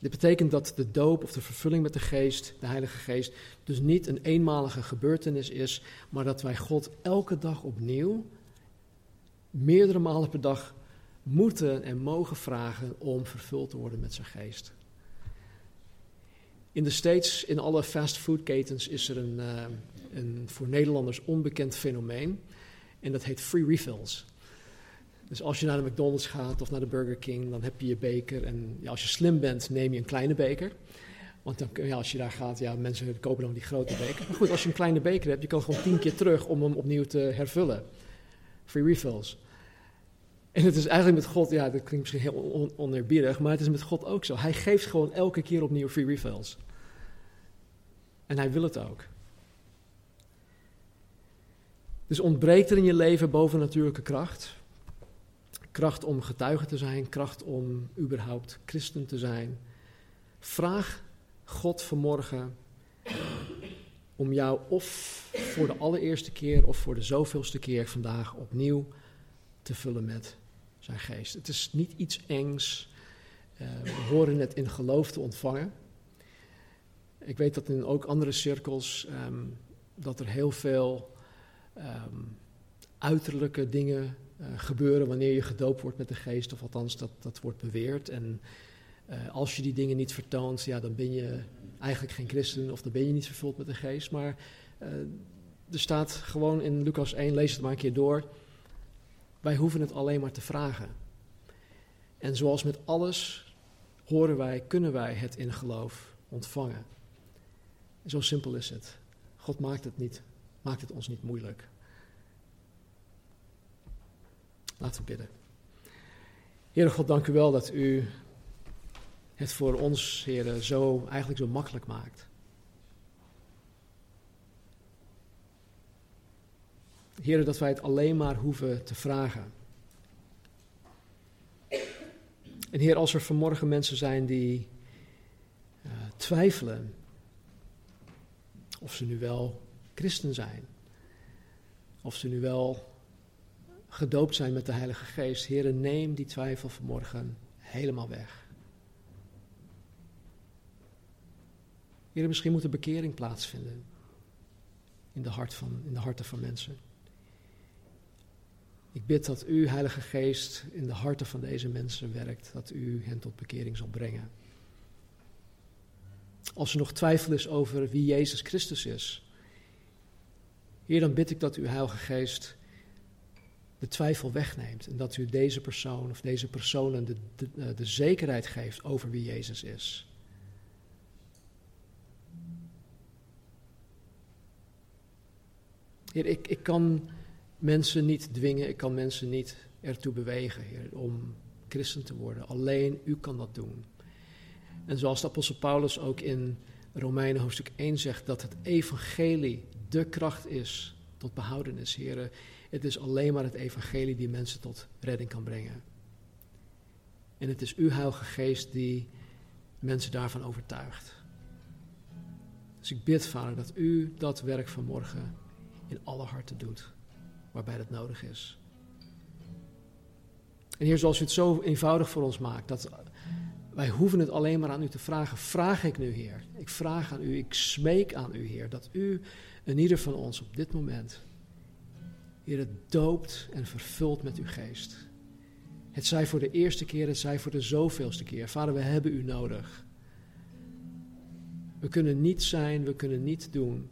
Dit betekent dat de doop of de vervulling met de geest, de Heilige Geest, dus niet een eenmalige gebeurtenis is, maar dat wij God elke dag opnieuw, meerdere malen per dag, moeten en mogen vragen om vervuld te worden met zijn geest. In de States, in alle fastfoodketens, is er een, uh, een voor Nederlanders onbekend fenomeen. En dat heet free refills. Dus als je naar de McDonald's gaat of naar de Burger King, dan heb je je beker. En ja, als je slim bent, neem je een kleine beker. Want dan, ja, als je daar gaat, ja, mensen kopen dan die grote beker. Maar goed, als je een kleine beker hebt, je kan gewoon tien keer terug om hem opnieuw te hervullen. Free refills. En het is eigenlijk met God, ja, dat klinkt misschien heel on oneerbiedig, maar het is met God ook zo. Hij geeft gewoon elke keer opnieuw free refills. En hij wil het ook. Dus ontbreekt er in je leven bovennatuurlijke kracht? Kracht om getuige te zijn, kracht om überhaupt christen te zijn. Vraag God vanmorgen om jou of voor de allereerste keer of voor de zoveelste keer vandaag opnieuw te vullen met zijn geest. Het is niet iets engs. Uh, we horen het in geloof te ontvangen. Ik weet dat in ook andere cirkels um, dat er heel veel um, uiterlijke dingen uh, gebeuren wanneer je gedoopt wordt met de geest, of althans dat, dat wordt beweerd. En uh, als je die dingen niet vertoont, ja, dan ben je eigenlijk geen christen of dan ben je niet vervuld met de geest. Maar uh, er staat gewoon in Lucas 1, lees het maar een keer door. Wij hoeven het alleen maar te vragen. En zoals met alles horen wij, kunnen wij het in geloof ontvangen. Zo simpel is het. God maakt het, niet, maakt het ons niet moeilijk. Laten we bidden. Heere God, dank u wel dat u het voor ons, Heere, zo, eigenlijk zo makkelijk maakt. Heere, dat wij het alleen maar hoeven te vragen. En Heer, als er vanmorgen mensen zijn die uh, twijfelen of ze nu wel christen zijn, of ze nu wel gedoopt zijn met de Heilige Geest. Heere, neem die twijfel vanmorgen helemaal weg. Heere, misschien moet er bekering plaatsvinden in de, hart van, in de harten van mensen. Ik bid dat u, Heilige Geest, in de harten van deze mensen werkt, dat u hen tot bekering zal brengen. Als er nog twijfel is over wie Jezus Christus is, Heer, dan bid ik dat uw Heilige Geest de twijfel wegneemt en dat u deze persoon of deze personen de, de, eh, de zekerheid geeft over wie Jezus is. Heer, ik, ik kan mensen niet dwingen, ik kan mensen niet ertoe bewegen, Heer, om christen te worden. Alleen u kan dat doen. En zoals de apostel Paulus ook in Romeinen hoofdstuk 1 zegt, dat het evangelie de kracht is tot behoudenis, Heer. Het is alleen maar het evangelie die mensen tot redding kan brengen. En het is uw Heilige Geest die mensen daarvan overtuigt. Dus ik bid, Vader, dat u dat werk vanmorgen in alle harten doet, waarbij dat nodig is. En Heer, zoals u het zo eenvoudig voor ons maakt, dat wij hoeven het alleen maar aan u te vragen, vraag ik nu, Heer. Ik vraag aan u, ik smeek aan u, Heer, dat u en ieder van ons op dit moment Heer, het doopt en vervult met uw geest. Het zij voor de eerste keer, het zij voor de zoveelste keer. Vader, we hebben u nodig. We kunnen niet zijn, we kunnen niet doen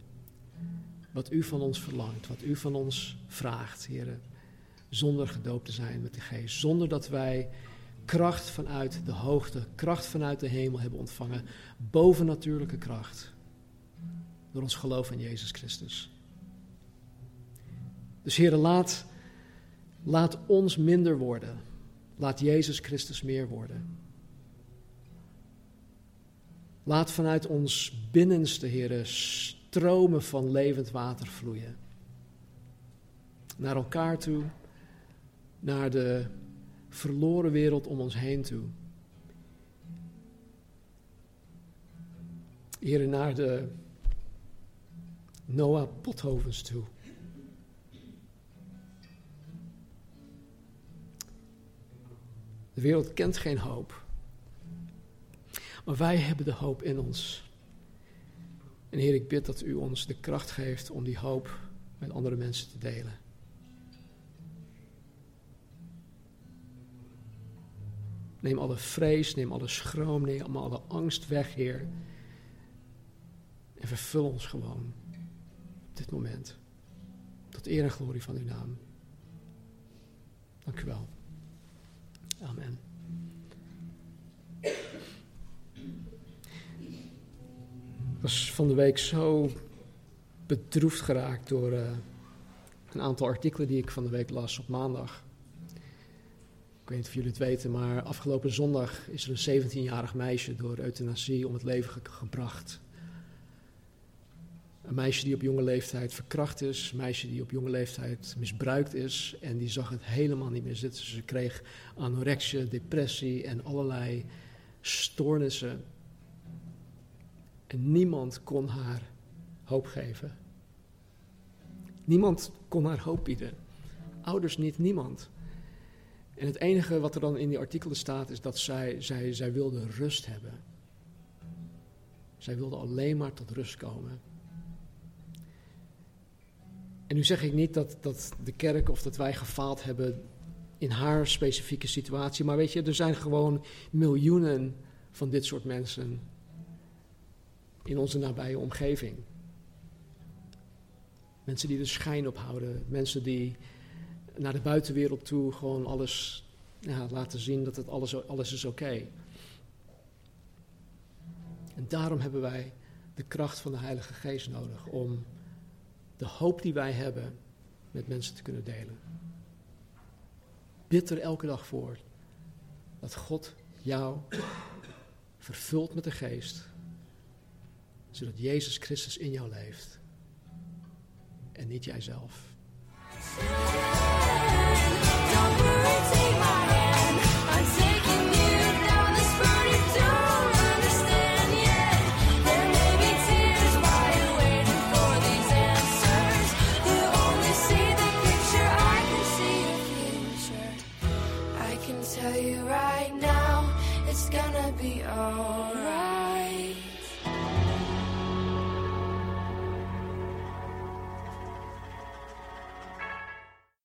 wat u van ons verlangt, wat u van ons vraagt, Heer. Zonder gedoopt te zijn met de geest. Zonder dat wij kracht vanuit de hoogte, kracht vanuit de hemel hebben ontvangen. Bovennatuurlijke kracht. Door ons geloof in Jezus Christus. Dus heren, laat, laat ons minder worden. Laat Jezus Christus meer worden. Laat vanuit ons binnenste, heren, stromen van levend water vloeien. Naar elkaar toe, naar de verloren wereld om ons heen toe. Heren, naar de Noah Pothovens toe. De wereld kent geen hoop. Maar wij hebben de hoop in ons. En Heer, ik bid dat u ons de kracht geeft om die hoop met andere mensen te delen. Neem alle vrees, neem alle schroom, neem alle angst weg, Heer. En vervul ons gewoon op dit moment. Tot eer en glorie van uw naam. Dank u wel. Amen. Ik was van de week zo bedroefd geraakt door uh, een aantal artikelen die ik van de week las op maandag. Ik weet niet of jullie het weten, maar afgelopen zondag is er een 17-jarig meisje door euthanasie om het leven ge gebracht. Een meisje die op jonge leeftijd verkracht is, een meisje die op jonge leeftijd misbruikt is en die zag het helemaal niet meer zitten. Ze kreeg anorexia, depressie en allerlei stoornissen. En niemand kon haar hoop geven. Niemand kon haar hoop bieden. Ouders niet, niemand. En het enige wat er dan in die artikelen staat is dat zij, zij, zij wilde rust hebben. Zij wilde alleen maar tot rust komen. En nu zeg ik niet dat, dat de kerk of dat wij gefaald hebben in haar specifieke situatie. Maar weet je, er zijn gewoon miljoenen van dit soort mensen in onze nabije omgeving. Mensen die er schijn op houden. Mensen die naar de buitenwereld toe gewoon alles ja, laten zien dat het alles, alles is oké. En daarom hebben wij de kracht van de Heilige Geest nodig om de hoop die wij hebben met mensen te kunnen delen. Bid er elke dag voor dat God jou vervult met de geest, zodat Jezus Christus in jou leeft en niet jijzelf. Don't worry,